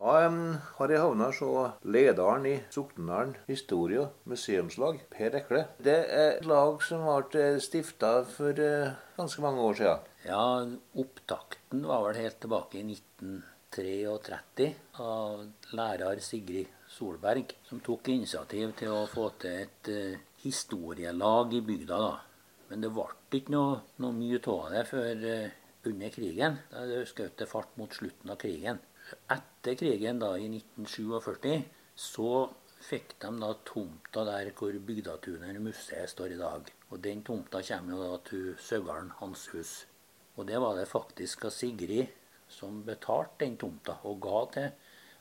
Jeg har jeg havna så lederen i Soknedalen historie- og museumslag, Per Ekle. Det er et lag som ble stifta for eh, ganske mange år siden. Ja, opptakten var vel helt tilbake i 1933 av lærer Sigrid Solberg, som tok initiativ til å få til et uh, historielag i bygda. da. Men det ble ikke noe, noe mye av det før uh, under krigen. Da skjøt det fart mot slutten av krigen. Etter krigen, da i 1947, så fikk de da tomta der hvor Bygdatunet museet står i dag. Og den tomta kommer jo da til Søgalen Hanshus. Og det var det faktisk av Sigrid som betalte den tomta og ga til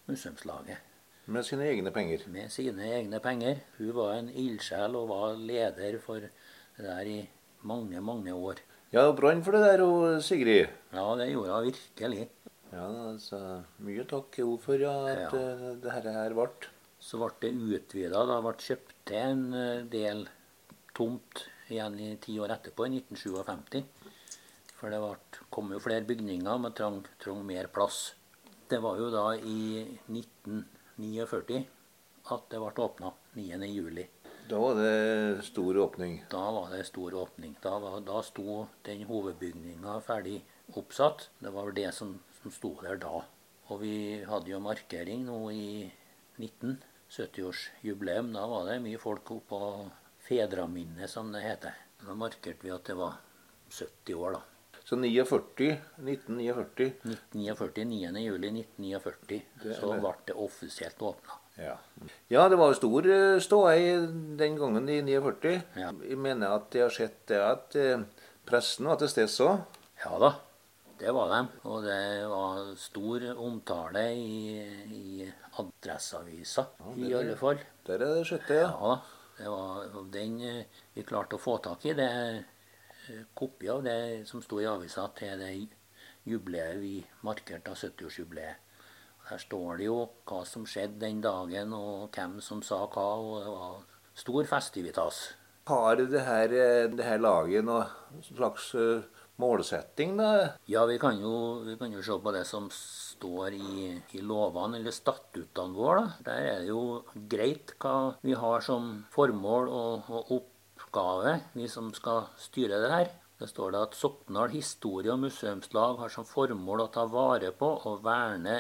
museumslaget. Med sine egne penger? Med sine egne penger. Hun var en ildsjel og var leder for det der i mange, mange år. Ja, hun brant for det der, og Sigrid. Ja, det gjorde hun virkelig. Ja, altså, Mye takk jo for ja, at ja. Uh, det her ble. Så ble det utvida. Det ble kjøpt til en uh, del tomt igjen i ti år etterpå, i 1957. For det ble, kom jo flere bygninger, men trang, trang mer plass. Det var jo da i 1949 at det ble åpna 9.7. Da var det stor åpning? Da var det stor åpning. Da, var, da sto den hovedbygninga ferdig oppsatt. Det var vel det som, som sto der da. Og vi hadde jo markering nå i 19. 70-årsjubileum. Da var det mye folk oppå Fedraminnet, som det heter. Da markerte vi at det var 70 år, da. Så 49, 1949? 1949, 9. juli 1949 så ble det offisielt åpna. Ja. ja, det var jo stor ståei den gangen i 49. Ja. Jeg mener at jeg har sett det at eh, pressen var til stede så. Ja da, det var de. Og det var stor omtale i, i Adresseavisa ja, i alle fall. Der er det sjette, ja. ja. Det var den eh, vi klarte å få tak i. Det kopi av det som sto i avisa til det jubileet vi markerte av 70-årsjubileet. Her står det jo hva som skjedde den dagen, og hvem som sa hva. og Det var stor festivitas. Har det her, det her laget noe slags eh, målsetting, da? Ja, vi kan, jo, vi kan jo se på det som står i, i lovene, eller statuttene våre. Da. Der er det jo greit hva vi har som formål og, og oppgave, vi som skal styre det her. Det står det at Sokndal historie- og museumslag har som formål å ta vare på og verne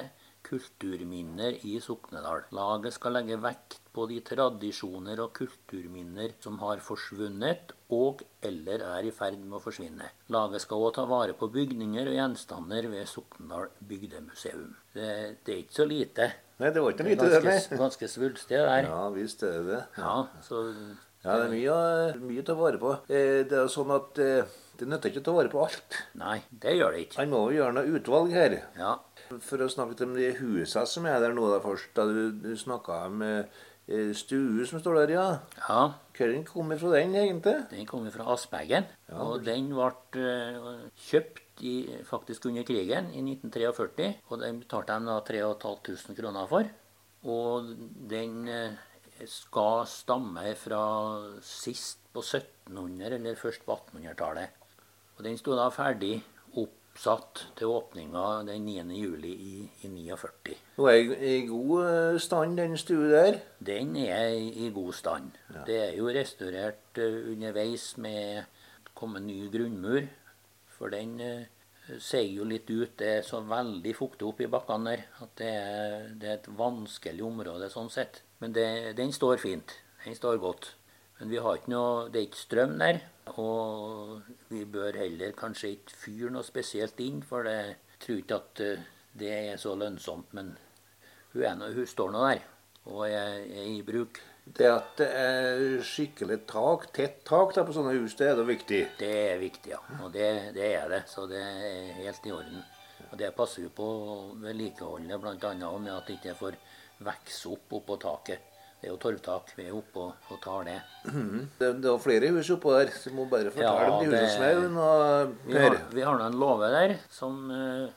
kulturminner i Soknedal. Laget skal legge vekt på de tradisjoner og kulturminner som har forsvunnet og eller er i ferd med å forsvinne. Laget skal òg ta vare på bygninger og gjenstander ved Soknedal bygdemuseum. Det, det, er ikke så lite. Nei, det var ikke lite, det ganske. Ganske svulstig der. Ja, visst er det det. Ja, så... Ja, det er mye, mye å ta vare på. Eh, det er sånn at eh, det nytter ikke å ta vare på alt. Nei, det gjør det ikke. Han må jo gjøre noe utvalg her. Ja, for å snakke om de husene som er der nå da først. Da du, du snakka om eh, stue som står der, ja. ja. Hvor kom fra den, egentlig? Den kom fra Aspeggen. Ja. Og den ble uh, kjøpt i, faktisk under krigen i 1943. Og den betalte de da 3500 kroner for. Og den uh, skal stamme fra sist på 1700, eller først på 1800-tallet. Og den sto da ferdig oppsatt til åpninga den 9. juli i, i 49. Og er i god eh, stand, den stua der? Den er i god stand. Ja. Det er jo restaurert uh, underveis med kommet ny grunnmur. For den ser sier jo litt ut. Det er så veldig fuktig oppi bakkene der at det er, det er, et vanskelig område sånn sett. Men det, den står fint. Den står godt. Men vi har ikke noe, det er ikke strøm der. Og vi bør heller kanskje ikke fyre noe spesielt inn, for jeg tror ikke at eh, det er så lønnsomt. Men hun, er hun står nå der og er, er, i bruk. Det at det er skikkelig tak, tett tak der på sånne hus, det er da viktig? Det er viktig, ja. Og det, det er det. Så det er helt i orden. Og Det passer vi på vedlikeholdet, bl.a. med at det ikke får vokse opp oppå taket. Det er jo torvtak. Vi er oppe og, og tar det. Mm. det. Det er flere hus oppå der. Så må bare fortelle ja, om de husene Det, og, vi har, vi har nå en låve der som eh,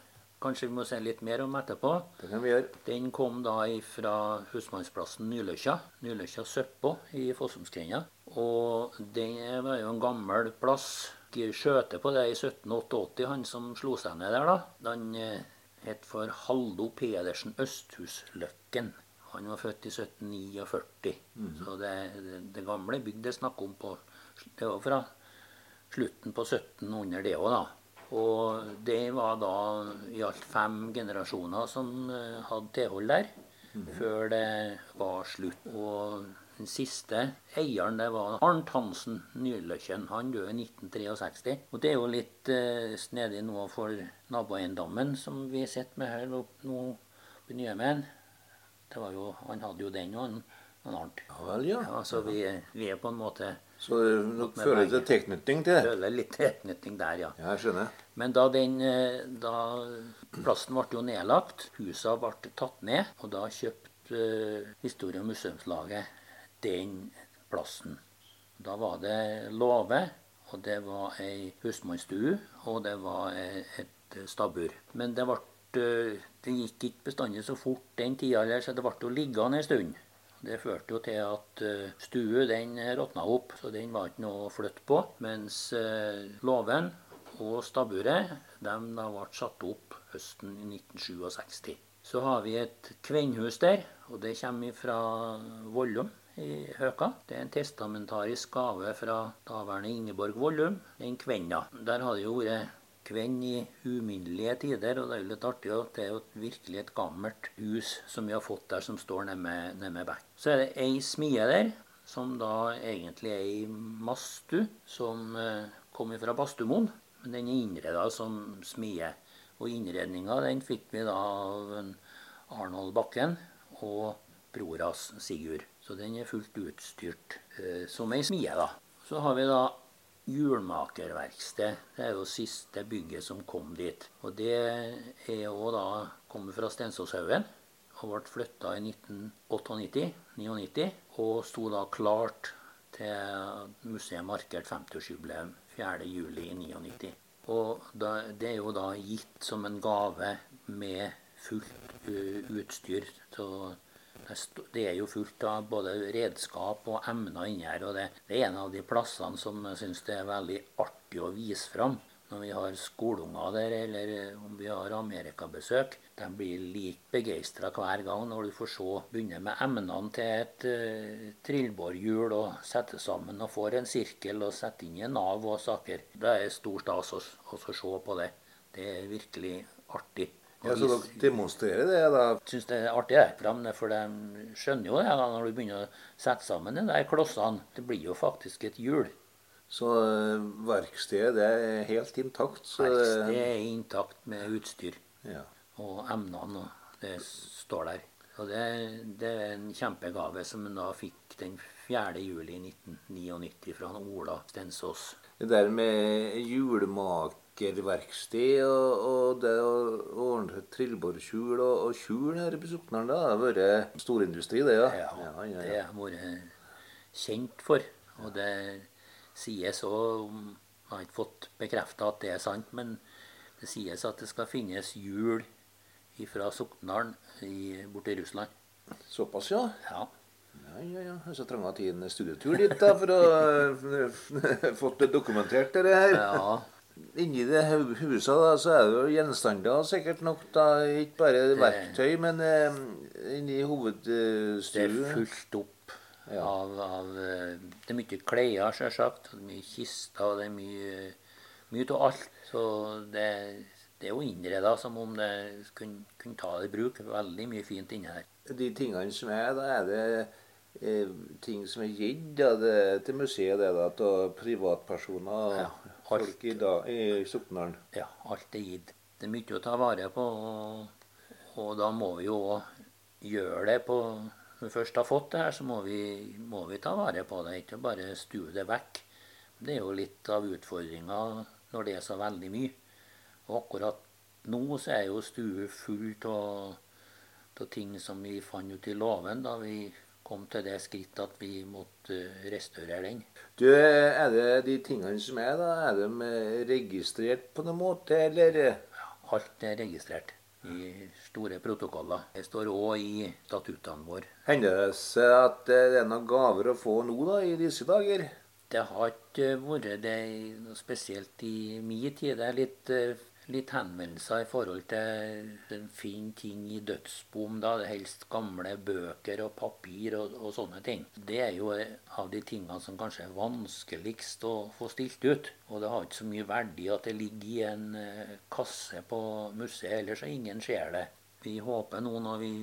kanskje vi må se litt mer om etterpå. Det kan vi gjøre. Den kom da fra husmannsplassen Nyløkja. Nyløkja Søppå i Fossumsgrenda. Og den var jo en gammel plass. Skjøte på det i 1788, han som slo seg ned der, da. Den, eh, het for Haldo Pedersen Østhusløkken. Han var født i 1749. Så det, det, det gamle bygget det er snakk om på Det var fra slutten på 1700, det òg, da. Og det var da i alt fem generasjoner som eh, hadde tilhold der, før det var slutt. Og den siste eieren det var Arnt Hansen Nyløkken. Han døde i 1963. Og det er jo litt eh, snedig nå for naboeiendommen som vi sitter med her oppe nå på Nyhemen. Det var jo, han hadde jo den og en annen. Ja vel, ja. Ja, så vi, vi er på en måte Så dere føler til tilknytning til det? Føler litt tilknytning der, ja. Ja, jeg skjønner. Men da den eh, da Plassen ble jo nedlagt, husa ble tatt ned, og da kjøpte eh, Historie- og museumslaget den plassen. Da var det låve, og det var ei husmannsstue, og det var et stabbur. Men det ble eh, Det gikk ikke bestandig så fort den tida, så det ble jo liggende en stund. Det førte jo til at uh, stue den råtna opp, så den var ikke noe å flytte på. Mens uh, låven og stabburet de da ble satt opp høsten i 1967. Så har vi et kvennhus der, og det kommer fra Vollum i Høka. Det er en testamentarisk gave fra daværende Ingeborg Vollum, den kvenna. Der har det jo vært kvenn i uminnelige tider, og det er jo litt artig at det er jo virkelig et gammelt hus som vi har fått der, som står nede med, bekken. Så er det ei smie der, som da egentlig er ei mastu, som eh, kommer fra Bastumoen. Men den er innreda som smie. Og innredninga den fikk vi da av Arnold Bakken og bror hans Sigurd. Så den er fullt utstyrt eh, som ei smie, da. Så har vi da hjulmakerverksted. Det er jo siste bygget som kom dit. Og det er jo da kommet fra Stensåshaugen og ble flytta i 1998-99. Og sto da klart til museet markerte 50-årsjubileum 4.7.99. Og da, det er jo da gitt som en gave med fullt utstyr utstyr. Så det er jo fullt av både redskap og emner inni her. Og det, er en av de plassene som jeg syns det er veldig artig å vise fram. Når vi har skoleunger der, eller om vi har amerikabesøk. De blir like begeistra hver gang når du får se begynne med emnene til et uh, trillbårhjul og sette sammen og får en sirkel og sette inn en nav og saker. Det er stor stas å se på det. Det er virkelig artig. Ja, Så dere demonstrerer det, da? syns det er artig, det, For, for de skjønner jo det da, når du begynner å sette sammen de der klossene. Det blir jo faktisk et hjul. Så eh, verkstedet det er helt intakt? Så Verkstedet er intakt med utstyr ja. og emnene, det står der. Og det, det er en kjempegave som en da fikk den 4. juli 1999 fra Ola Stensås. Det der med hjulmakerverksted og, og det å ordne trillebårkjul og, og kjul her på Soknaren, det har vært storindustri, det, ja? Ja, ja, ja, det har vært kjent for. Og det sies òg Jeg har ikke fått bekrefta at det er sant, men det sies at det skal finnes hjul fra Sokndalen i- borti Russland. Såpass, ja. Ja. Ja, ja, ja. Så trang av tiden studietur dit da, for å få det dokumentert det her. ja. Inni det huset da, så er det jo gjenstander sikkert nok, da. Ikke bare verktøy, men eh, inni Det er fullt opp Ja. av, av eh, Det er mye klær, selvsagt. mye kister, og det er mye mye av alt. Så det, det er jo innreda som om det kunne, kunne ta det i bruk. Veldig mye fint inni her. De tingene som er, da er det eh, ting som er gitt til museet, det da, av privatpersoner Ja. Folk i, da, i Soknaren. Ja, alt er gitt. Det er mye å ta vare på, og, og da må vi jo gjøre det på Når vi først har fått det her, så må vi, må vi ta vare på det, ikke bare stue det vekk. Det er jo litt av utfordringa når det er så veldig mye. Og akkurat nå så er jo stue fullt av av ting som vi fant ut i låven da vi kom til det skritt at vi måtte eh, restaurere den. Du, er det de tingene som er, da, er de eh, registrert på noen måte, eller? Alt er registrert i store protokoller. Det står òg i statuttene våre. Hender det seg at eh, det er noen gaver å få nå, da, i disse dager? Det har ikke vært det spesielt i min tid. Det er litt litt henvendelser i forhold til finne ting i dødsbom. da, Helst gamle bøker og papir og, og, sånne ting. Det er jo av de tingene som kanskje er vanskeligst å få stilt ut. Og det har ikke så mye verdi at det ligger i en eh, kasse på museet, ellers så ingen ser det. Vi håper nå når vi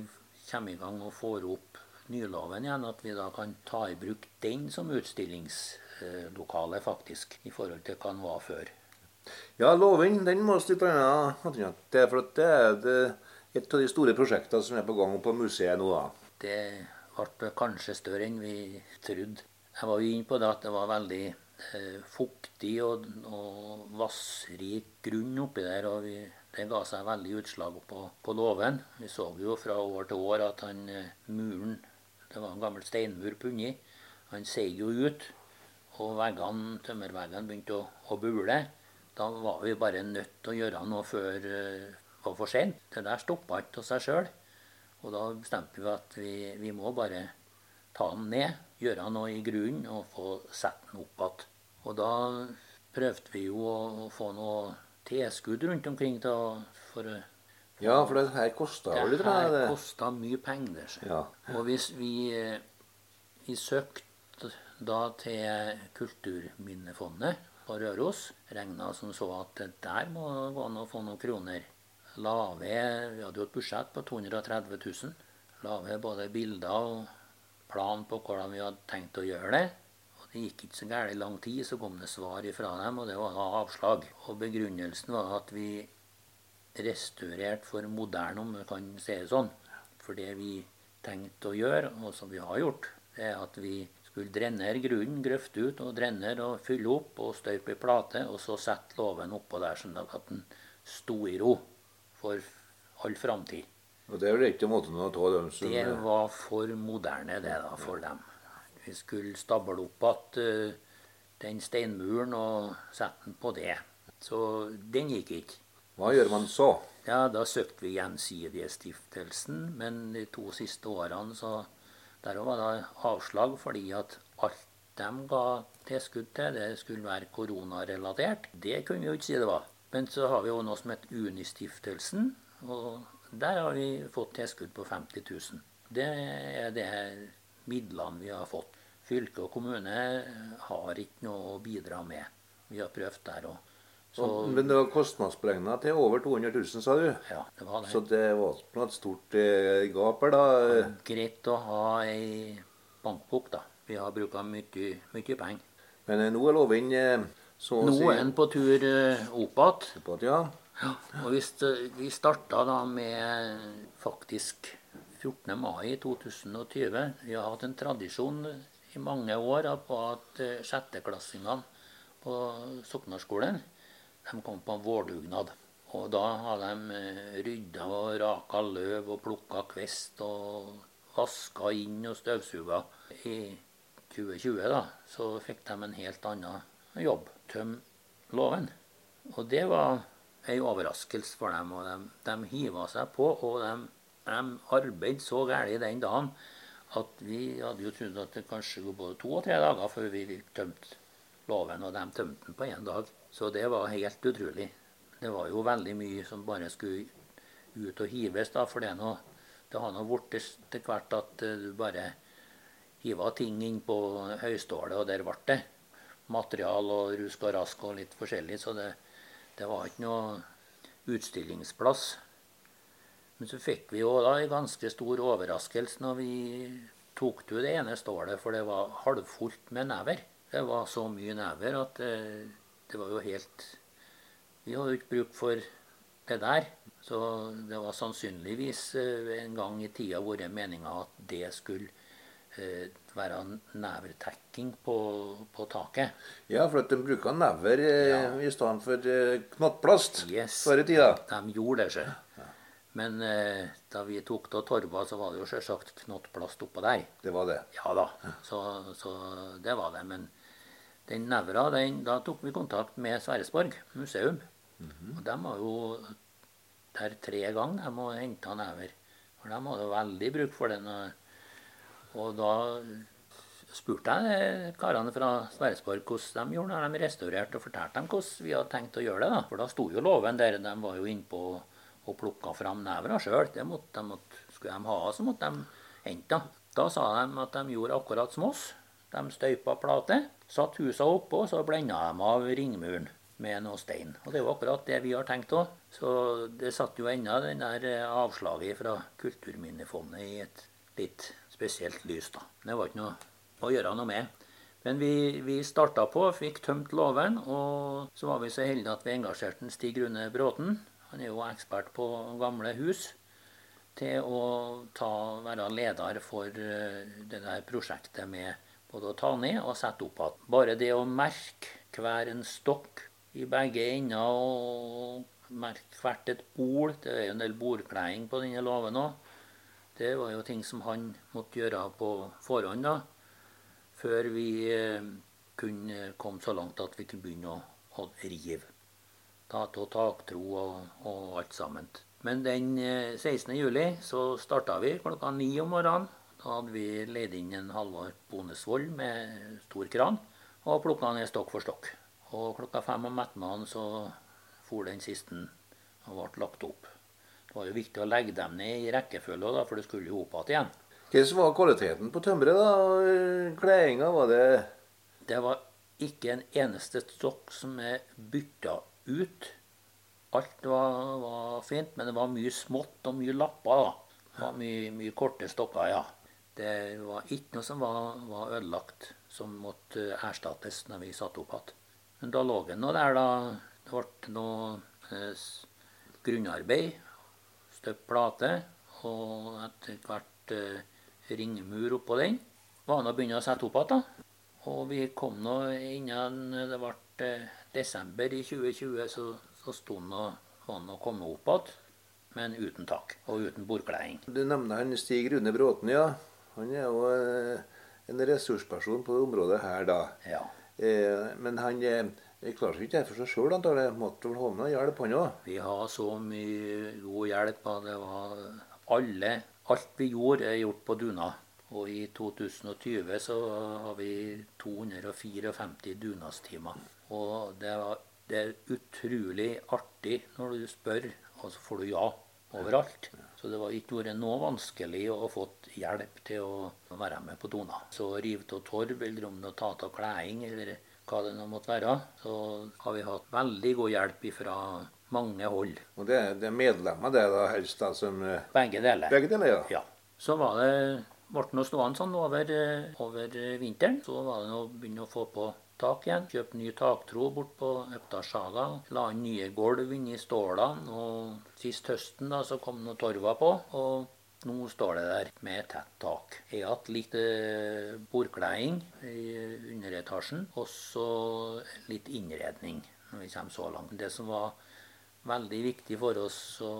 kommer i gang og får opp Nyloven igjen, at vi da kan ta i bruk den som utstillingslokale, faktisk, i forhold til hva den var før. Ja, låven den må vi til. Det er for at det er et av de store prosjektene som er på gang på museet nå. da. Det ble kanskje større enn vi trodde. Jeg var jo inne på det at det var veldig eh, fuktig og, og vassrik grunn oppi der. og vi, Det ga seg veldig utslag på, på låven. Vi så jo fra år til år at han, eh, muren Det var en gammel steinmur punni. Han seig jo ut. Og veggene, tømmerveggene begynte å, å bule. Da var vi bare nødt til å gjøre noe før det uh, var for sent. Det der stoppa ikke av seg sjøl. Og da bestemte vi at vi, vi, må bare ta den ned, gjøre noe i grunnen og få satt den opp igjen. Og da prøvde vi jo å få noe tilskudd rundt omkring til å for, Ja, for det her kosta jo litt? Det her kosta mye penger. Ja. Og hvis vi, vi søkte da til Kulturminnefondet på Røros regna som så at der må det gå an å få noen kroner. Lave, Vi hadde jo et budsjett på 230 000. Lave både bilder og plan på hvordan vi hadde tenkt å gjøre det. Og Det gikk ikke så gærent lang tid, så kom det svar ifra dem, og det var da avslag. Og Begrunnelsen var at vi restaurerte for moderne, om det kan si det sånn. For det vi tenkte å gjøre, og som vi har gjort, det er at vi skulle drenere grunnen, grøfte ut og drenere og fylle opp og støype i plate, og så sette låven oppå der sånn at den sto i ro for all framtid. Og det er vel ikke måten å ta dem som Det var for moderne, det, da, for dem. Vi skulle stable opp igjen uh, den steinmuren og sette den på det. Så den gikk ikke. Hva gjør man så? Ja, Da søkte vi Gjensidigestiftelsen, men de to siste årene så der var det avslag fordi at alt de ga tilskudd til, det skulle være koronarelatert. Det kunne vi jo ikke si det var. Men så har vi jo noe som heter Unistiftelsen. Og der har vi fått tilskudd på 50 000. Det er det midlene vi har fått. Fylke og kommune har ikke noe å bidra med. Vi har prøvd der òg. Så, men det var kostnadsberegna til over 200 000, sa du? Ja, det var det. Så det var et stort eh, gap her, da? Greit å ha ei bankbok, da. Vi har bruka mye, mye penger. Men eh, nå er loven eh, så å si Nå er den på tur eh, opp igjen. Ja. ja. Og vi, vi starta da med faktisk 14. mai 2020. Vi har hatt en tradisjon i mange år på at eh, sjetteklassingene på Soknarskolen de kom på en vårdugnad. Og da hadde de eh, rydda og raka løv og plukka kvist og vaska inn og støvsuga. I 2020 da, så fikk de en helt annen jobb. Tømme låven. Og det var ei overraskelse for dem. Og de, de hiva seg på, og de, de arbeidet så galt den dagen at vi hadde jo trodd at det kanskje går både to og tre dager før vi fikk tømt låven. Og de tømte den på én dag. Så det var helt utrolig. Det var jo veldig mye som bare skulle ut og hives, da, for det, noe, det har nå blitt til hvert at eh, du bare hiva ting inn på høystålet, og der ble det. Material og rusk og rask og litt forskjellig. Så det, det var ikke noe utstillingsplass. Men så fikk vi jo da en ganske stor overraskelse når vi tok til det ene stålet, for det var halvfullt med never. Det var så mye never at eh, det var jo helt Vi hadde jo ikke bruk for det der. Så det var sannsynligvis eh, en gang i tida vært meninga at det skulle eh, være nevertekking på, på, taket. Ja, for at de bruker never eh, ja. i stedet for knottplast yes, før i tida. De gjorde det sjøl. Men eh, da vi tok av torva, så var det jo selvsagt knottplast oppå der. Det var det? Ja da. Så, så det var det. Men den nevra, den, da tok vi kontakt med Sverresborg museum. Mm -hmm. Og de var jo der tre ganger de må hente never. For de hadde veldig bruk for den. Og da spurte jeg karene fra Sverresborg hvordan de gjorde når de restaurerte, og fortalte dem hvordan vi hadde tenkt å gjøre det. da. For da sto jo låven der. De var jo innpå og plukka fram nevra sjøl. Skulle de ha, så måtte de hente. Da sa de at de gjorde akkurat som oss. De støypa plate, satt husa oppå, og så blenda de av ringmuren med noe stein. Og det jo akkurat det vi har tenkt òg. Så det satt jo ennå den der avslaget fra Kulturminnefondet i et litt spesielt lys, da. Det var ikke noe å gjøre noe med. Men vi, vi starta på, fikk tømt låven, og så var vi så heldige at vi engasjerte Stig Rune Bråten. Han er jo ekspert på gamle hus. Til å ta, være leder for uh, det der prosjektet med både å ta ned og sette opp igjen. Bare det å merke hver en stokk i begge ender og merke hvert et bol Det er jo en del bordkleding på denne låven òg. Det var jo ting som han måtte gjøre på forhånd, da. Før vi eh, kunne komme så langt at vi kunne begynne å, å rive. Ta av taktro og, og, alt sammen. Men den 16. Eh, så starta vi klokka ni om morgenen. Da hadde vi leid inn en Halvard Bonesvold med stor kran og plukka ned stokk for stokk. Og klokka fem om ettermiddagen så for den siste og ble lagt opp. Det var jo viktig å legge dem ned i rekkefølge, da, for det skulle jo opp igjen. Hvordan var kvaliteten på tømmeret? da? Kledinga, var det Det var ikke en eneste stokk som er bytta ut. Alt var, var, fint, men det var mye smått og mye lapper. da. Det var mye, mye korte stokker, ja. Det var ikke noe som var, var ødelagt, som måtte erstattes når vi satte opp igjen. Men da lå det noe der, da. Det ble noe eh, grunnarbeid støpt plate og etter hvert eh, ringmur oppå den. Var nå å begynne å sette opp igjen. Og vi kom nå innen det ble eh, desember i 2020, så, så sto han og komme opp igjen. Men uten tak og uten bordkleding. Du nevner han Stig Rune Bråten, ja. Han er jo eh, en ressursperson på det området her, da. Ja. Eh, men han eh, klarer seg ikke for seg sjøl, antakelig. Måtte vel ha med hjelp, han òg? Vi har så mye god hjelp. Det var alle Alt vi gjorde, er gjort på Duna. Og i 2020 så har vi 254 Dunastimer, Og det, var, det er utrolig artig når du spør, og så får du ja overalt. Så det var ikke vært noe vanskelig å få hjelp til å være med på Dona. Så rive av torv, eller om det ta av kleding, eller hva det nå måtte være, så har vi hatt veldig god hjelp fra mange hold. Og det, det er medlemmer det da helst da som eh, Begge deler. Begge deler, ja. ja. Så var det ble nå stående sånn over, eh, over, vinteren. Så var det å begynne å få på tak igjen. Kjøpte ny taktro bort på Øpdalssaga. La inn nye gulv inni stålene. Og sist høsten da, så kom noe torva på. og nå står det der med tett tak. Jeg har hatt litt eh, bordkleding i underetasjen, og så litt innredning når vi kommer så langt. Det som var veldig viktig for oss å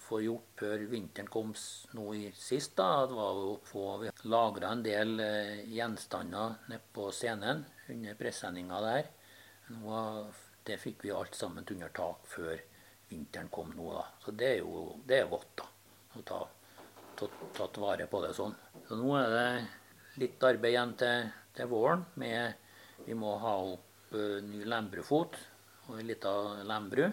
få gjort før vinteren kom nå i sist, da, det var å få lagra en del eh, gjenstander nede på scenen under presssendinga der. Nå, det fikk vi alt sammen under tak før vinteren kom nå. da. Så det er jo det er godt da, å ta tatt vare på det sånn. Så nå er det litt arbeid igjen til, til våren. med Vi må ha opp uh, ny lembrufot og ei lita lembru.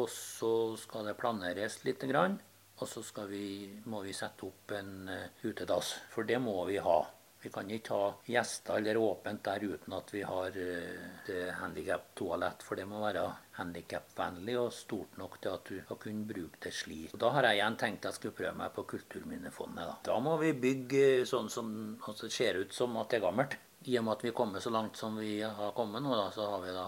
Og så skal det planeres litt. Og så vi, må vi sette opp en uh, utedass. For det må vi ha. Vi kan ikke ha gjester eller åpent der uten at vi har et handikaptoalett. For det må være handikapvennlig og stort nok til at du skal kunne bruke det slik. Da har jeg igjen tenkt jeg skulle prøve meg på Kulturminnefondet. Da. da må vi bygge sånn som altså ser ut som at det er gammelt. I og med at vi er kommet så langt som vi har kommet nå, da, så har vi da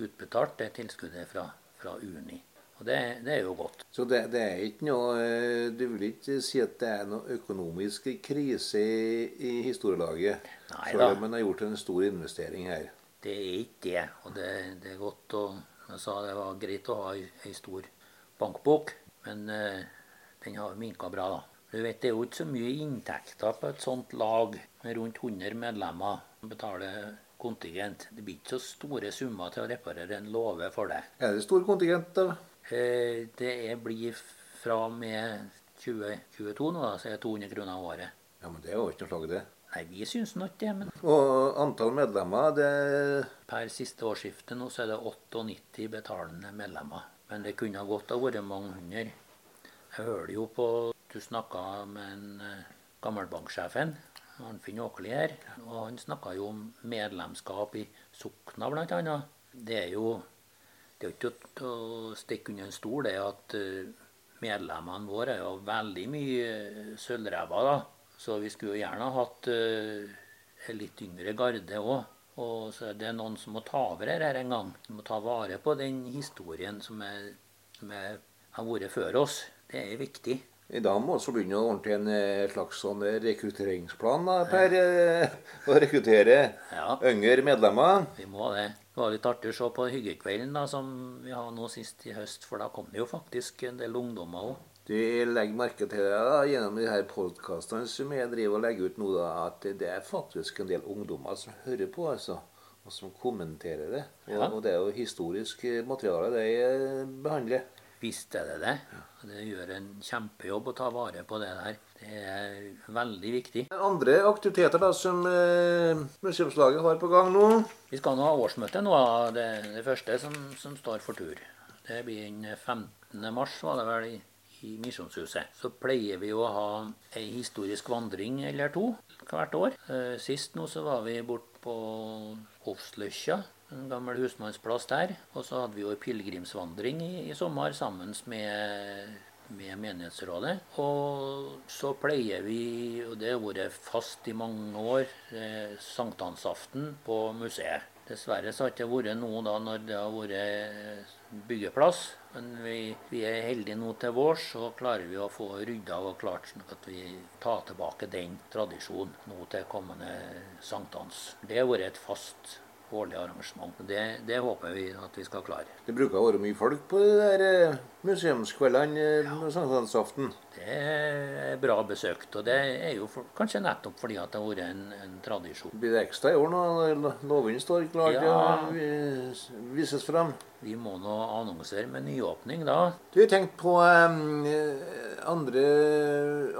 utbetalt det tilskuddet fra, fra Uni. Og det, det, er jo godt. Så det, det, er ikke noe eh, Du vil ikke si at det er noe økonomisk krise i, i historielaget? Nei da. Selv om har gjort en stor investering her? Det er ikke det. Og det, det er godt å Jeg sa det var greit å ha ei stor bankbok, men uh, den har minka bra, da. Du vet, Det er jo ikke så mye inntekter på et sånt lag med rundt 100 medlemmer. betaler kontingent. Det blir ikke så store summer til å reparere en låve for det. Er det stor kontingent, da? Eh, det blir fra og med 2022 nå, da, så er det 200 kroner året. Ja, Men det er jo ikke noe slag, det. Nei, vi syns nå ikke det. Men Og antall medlemmer, det per siste årsskifte nå så er det 98 betalende medlemmer. Men det kunne godt ha vært mange hundre. Jeg hører jo på Du snakka med en gammel gammelbanksjefen, Arnfinn Åkerli her. Og han snakka jo om medlemskap i sokna, annet. Det er jo det er ikke å stikke under en stol det at eh, medlemmene våre er jo veldig mye eh, sølvrever, da. Så vi skulle jo gjerne hatt uh, en litt yngre garde òg. Og så er det noen som må ta over her en gang. De må ta vare på den historien som, er, som er, har vært før oss. Det er viktig. I dag må vi begynne å ordne en eh, slags sånn rekrutteringsplan da, per ja. å rekruttere Ja, yngre medlemmer. vi må det. Det var litt artig å se på Hyggekvelden da, som vi har nå sist i høst. For da kom det jo faktisk en del ungdommer òg. Du legger merke til det da, gjennom de her podkastene som jeg driver og legger ut nå, da, at det er faktisk en del ungdommer som hører på, altså. Og som kommenterer det. Og, Ja. og det er jo historisk materiale de eh, behandler. Visst er det det. Det gjør en kjempejobb å ta vare på det der. Det er veldig viktig. Andre aktiviteter da som eh, museumslaget har på gang nå? Vi skal nå ha årsmøte nå, det, det første som, som står for tur. Det blir den 15. mars, var det vel, i, i Misjonshuset. Så pleier vi å ha ei historisk vandring eller to hvert år. Eh, Sist nå så var vi bort på Hofsløkja, en gammel husmannsplass der. Og så hadde vi jo ei pilegrimsvandring i, i sommer sammen med med menighetsrådet. Og så pleier vi, og det har vært fast i mange år, eh, sankthansaften på museet. Dessverre så har det ikke vært noe da når det har vært byggeplass. Men vi, vi er heldige nå til vårs, så klarer vi å få rydda og klart sånn at vi tar tilbake den tradisjonen nå til kommende sankthans. Det har vært et fast årlig arrangement. Det, det håper vi at vi skal klare. Det bruker å være mye folk på de der eh, museumskveldene ja. på sankthansaften. Det er bra besøkt, og det er jo for, kanskje nettopp fordi at det har vært en, en tradisjon. Blir det ekstra i år når låven står klar til Ja. å vises frem? Vi må nå annonsere med nyåpning da. Du har tenkt på um, andre,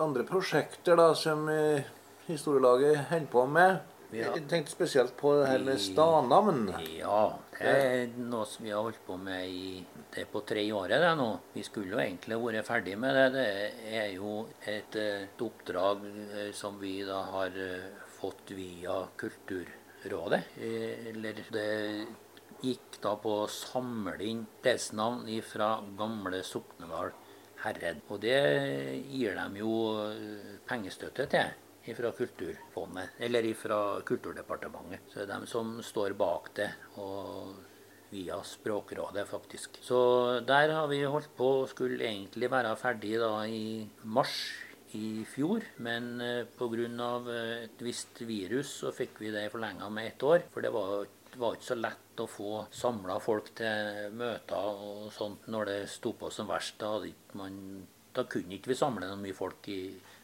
andre prosjekter da, som eh, historielaget holder på med. Ja. Jeg tenkte spesielt på det her med stadnavn. Ja, det er noe som vi har holdt på med i det er på tre året det nå. Vi skulle jo egentlig vært ferdig med det. Det er jo et, eh, et oppdrag eh, som vi da har eh, fått via Kulturrådet. Eller det gikk da på å samle inn stedsnavn fra gamle Soknedal herred. Og det gir dem jo pengestøtte til fra Kulturfondet, eller fra Kulturdepartementet. Så det er de som står bak det, og via Språkrådet, faktisk. Så der har vi holdt på og skulle egentlig være ferdig da i mars i fjor, men eh, pga. et visst virus så fikk vi det forlenga med ett år. For det var, var ikke så lett å få samla folk til møter og sånt når det sto på som verst. Da, man, da kunne ikke vi samle noen mye folk i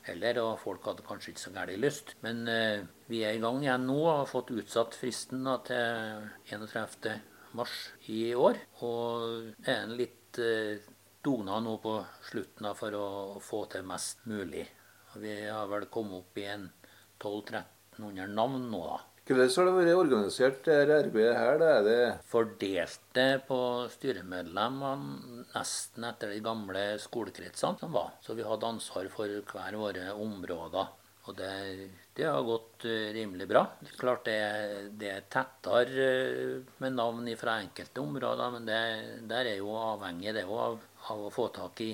heller, og folk hadde kanskje ikke så gæren lyst. Men eh, vi er i gang igjen nå og har fått utsatt fristen da, til 31. mars i år. Og det er en litt eh, dugnad nå på slutten da, for å få til mest mulig. Og vi har vel kommet opp i en 1200-1300 navn nå, da. Hvordan har det vært organisert, dette arbeidet her? Da er det Fordelte på styremedlemmene nesten etter de gamle skolekretsene som var. Så vi hadde ansvar for hver våre områder. Og det, det har gått eh, rimelig bra. Det er klart det, det er tettere eh, med navn fra enkelte områder, men det der er jo avhengig det av, av å få tak i,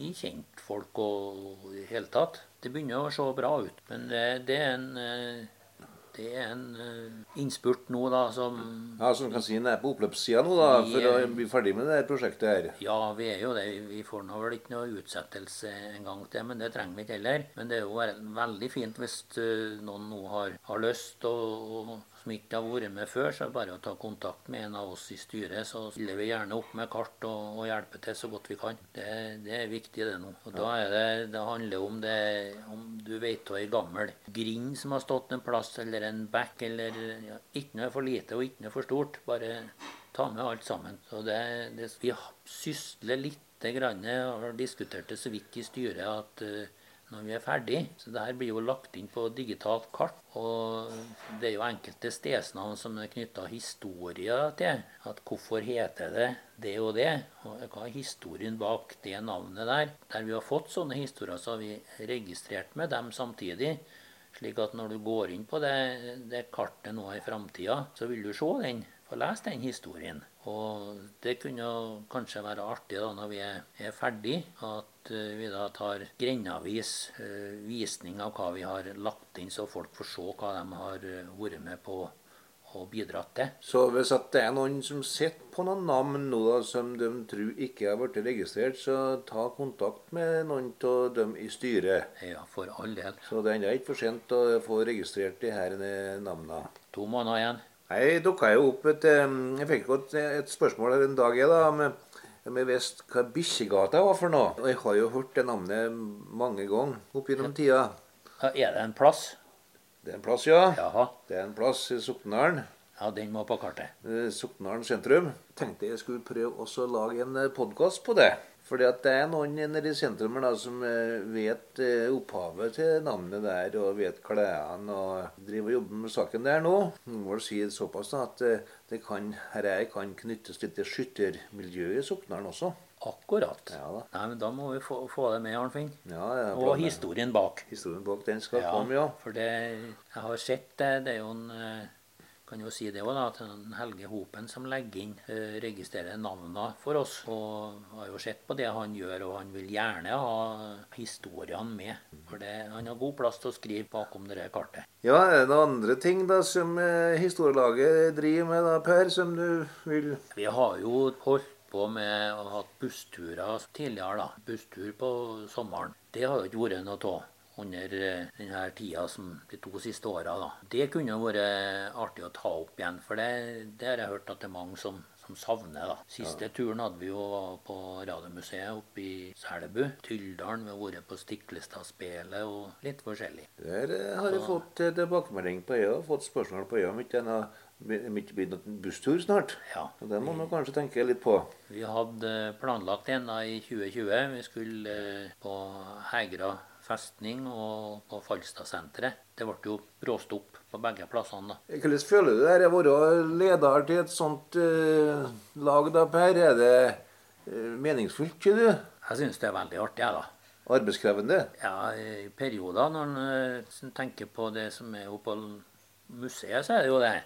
i kjentfolk og i det hele tatt. Det begynner å se bra ut, men det, det er en eh, det er en eh, innspurt nå da som Ja, som kan si den er på oppløpssida nå, da, for å bli ferdig med det prosjektet her. Ja, vi er jo det. Vi får nå vel ikke noe utsettelse en gang til, men det trenger vi ikke heller. Men det er jo veldig fint hvis eh, noen nå har, har lyst og, og som ikke har vært med før, så er det bare å ta kontakt med en av oss i styret. Så stiller vi gjerne opp med kart og, og hjelper til så godt vi kan. Det, det er viktig det nå. Og da det, det handler om det om du vet av ei gammel grind som har stått en plass, eller en bekk, eller ja, ikke noe for lite og ikke noe for stort. Bare ta med alt sammen. Så det, det, vi sysler lite grann, har diskutert det så vidt i styret, at eh, når vi er ferdig. Så det her blir jo lagt inn på digitalt kart. Og det er jo enkelte stedsnavn som er knytta historier til. At hvorfor heter det det og det? Og hva er historien bak det navnet der? Der vi har fått sånne historier, så har vi registrert med dem samtidig. Slik at når du går inn på det, det kartet nå i framtida, så vil du se den, få lese den historien. Og det kunne kanskje være artig da når vi er, er ferdig, at uh, vi da tar grendavis uh, visning av hva vi har lagt inn, så folk får se hva de har uh, vært med på og bidratt til. Så hvis det er noen som sitter på noen navn nå da, som de tror ikke har blitt registrert, så ta kontakt med noen av dem i styret. Ja, for all del. Så det er ennå ikke for sent å få registrert de her navnene. To måneder igjen. Jeg dukka jo opp et Jeg fikk et, et spørsmål her en dag jeg da, med, jeg visste hva Bikkjegata var for noe. Og jeg har jo hørt det navnet mange ganger opp gjennom tida. Ja, er det en plass? Det er en plass, ja. Jaha. Det er en plass i Soknedalen. Ja, den må på kartet. Soknedalen sentrum. Tenkte jeg skulle prøve også å lage en podkast på det. Fordi at det er noen nede i sentrum da, som vet opphavet til navnet der, og vet klærne og driver og jobber med saken der nå. Må si såpass da, at det kan, her kan knyttes litt til skyttermiljøet i Soknaren også. Akkurat. Ja, da. Nei, men da må vi få, få det med, Arnfinn. Ja, ja, og historien bak. Historien bak den skal Ja, komme, ja. for det, jeg har sett det. Det er jo en eh, kan jo si det også da, at Helge Hopen som legger inn, eh, registrerer navnene for oss. Og har jo sett på det han gjør, og han vil gjerne ha historiene med. For det, han har god plass til å skrive bakom det kartet. Ja, er det andre ting da som eh, historielaget driver med da, Per, som du vil Vi har jo holdt på med å ha hatt bussturer tidligere, da. Busstur på sommeren. Det har jo ikke vært noe av under eh, denne tida som de to siste åra. Det kunne vært artig å ta opp igjen, for det, det har jeg hørt at det er mange som, som savner. da. Siste turen hadde vi jo på Radiomuseet oppe i Selbu. Tylldalen. Vi har vært på Stiklestadspelet og litt forskjellig. Der eh, har jeg fått eh, tilbakemelding på øya, fått spørsmål på øya om ikke er ikke blir noen busstur snart. Ja. Og Det må man kanskje tenke litt på. Vi hadde planlagt en da i 2020. Vi skulle eh, på Hegra festning og på Falstadsenteret. Det ble jo bråstopp på begge plassene. da. Hvordan føler du det å være leder til et sånt uh, lag, da, Per? Er det uh, meningsfullt, ikke du? Jeg syns det er veldig artig, jeg, da. Arbeidskrevende? Ja, I perioder, når en eh, tenker på det som er på museet, så er det jo det.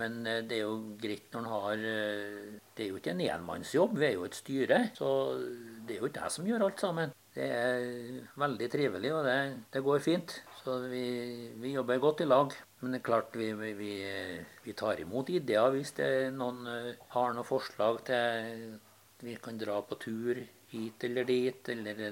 Men det er jo greit når en har Det er jo ikke en enmannsjobb, vi er jo et styre. Så det er jo ikke jeg som gjør alt sammen. Det er veldig trivelig, og det, det går fint. Så vi, vi jobber godt i lag. Men det er klart vi, vi, vi, tar imot ideer hvis noen eh, har noen forslag til vi kan dra på tur hit eller dit, eller det,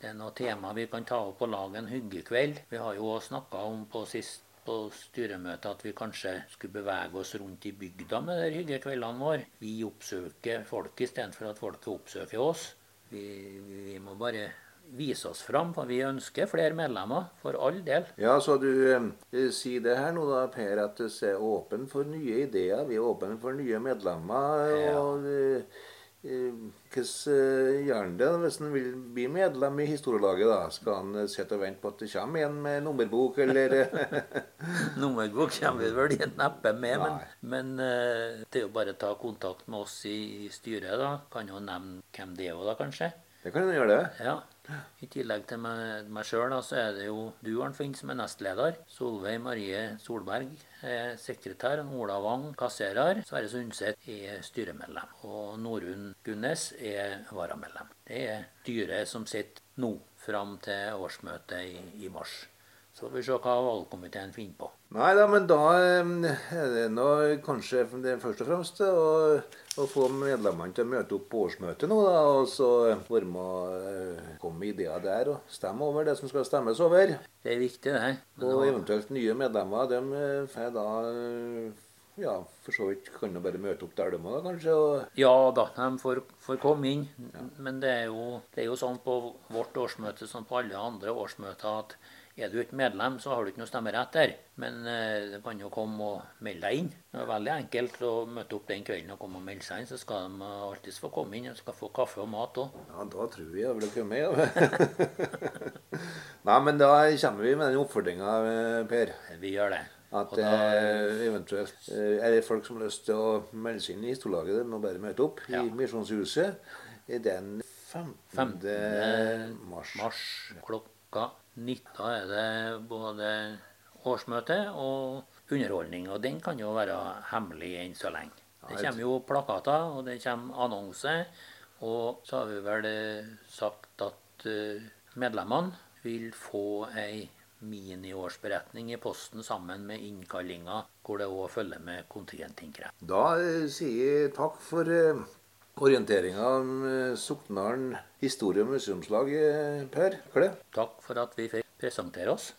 det er noe tema vi kan ta opp og lage en hyggekveld. Vi har jo snakka om på sist på styremøtet at vi kanskje skulle bevege oss rundt i bygda med de hyggekveldene våre. Vi oppsøker folk istedenfor at folket oppsøker oss. Vi, vi må bare vise oss fram, for vi ønsker flere medlemmer, for all del. Ja, så du eh, sier det her nå, da, Per, at du er åpen for nye ideer. Vi er åpne for nye medlemmer. Ja. og... eh, Hvordan eh, gjør han det hvis han vil bli medlem i historielaget? da? Skal han eh, sitte og vente på at det kommer en med nummerbok, eller eh? Nummerbok kommer vi vel neppe med, men, Nei. men eh, det er jo bare å ta kontakt med oss i, i styret. da. Kan jo nevne hvem det er, da, kanskje. Det kan han gjøre, det. Ja. I tillegg til meg, meg sjøl, så er det jo du, Arnfinn, som er nestleder. Solveig Marie Solberg er sekretær. Ola Wang kasserer. Sverre Sundset er styremedlem. Og Norunn Gunnes er varamedlem. Det er styret som sitter nå fram til årsmøtet i, i mars. Så får vi se hva valgkomiteen finner på. Nei da, men da eh, er det nå kanskje det først og fremst å, å få medlemmene til å møte opp på årsmøtet nå, da, og så være med å eh, komme med ideer der og stemme over det som skal stemmes over. Det er viktig, det. Og eventuelt nye medlemmer, de eh, får da eh, ja, for så vidt kan de bare møte opp der, de må, kanskje. og Ja da, de får, får komme inn. Men det er, jo, det er jo sånn på vårt årsmøte som på alle andre årsmøter at Er du ikke medlem, så har du ikke noe stemmerett der. Men eh, du kan jo komme og melde deg inn. Det er veldig enkelt å møte opp den kvelden og komme og melde seg inn. Så skal de alltids få komme inn. De skal få kaffe og mat òg. Ja, da tror vi jeg vil komme, ja. Nei, men da kommer vi med den oppfordringa, Per. Vi gjør det. At da- eh, eventuelt eh, er det folk som har lyst til å melde seg inn i Storlaget, de må bare møte opp Ja. i Misjonshuset i den 15. 15. mars. mars klokka 19. Da er det både årsmøte og underholdning. Og den kan jo være hemmelig enn så lenge. Det kommer jo plakater, og det kommer annonser. Og så har vi vel sagt at eh, medlemmene vil få ei miniårsberetning i posten sammen med innkallinga, hvor det òg følger med kontingentinnkreft. Da eh, sier jeg takk for eh, orienteringa om Soknaren historie- og museumslag, eh, Per Kle. Takk for at vi fikk presentere oss.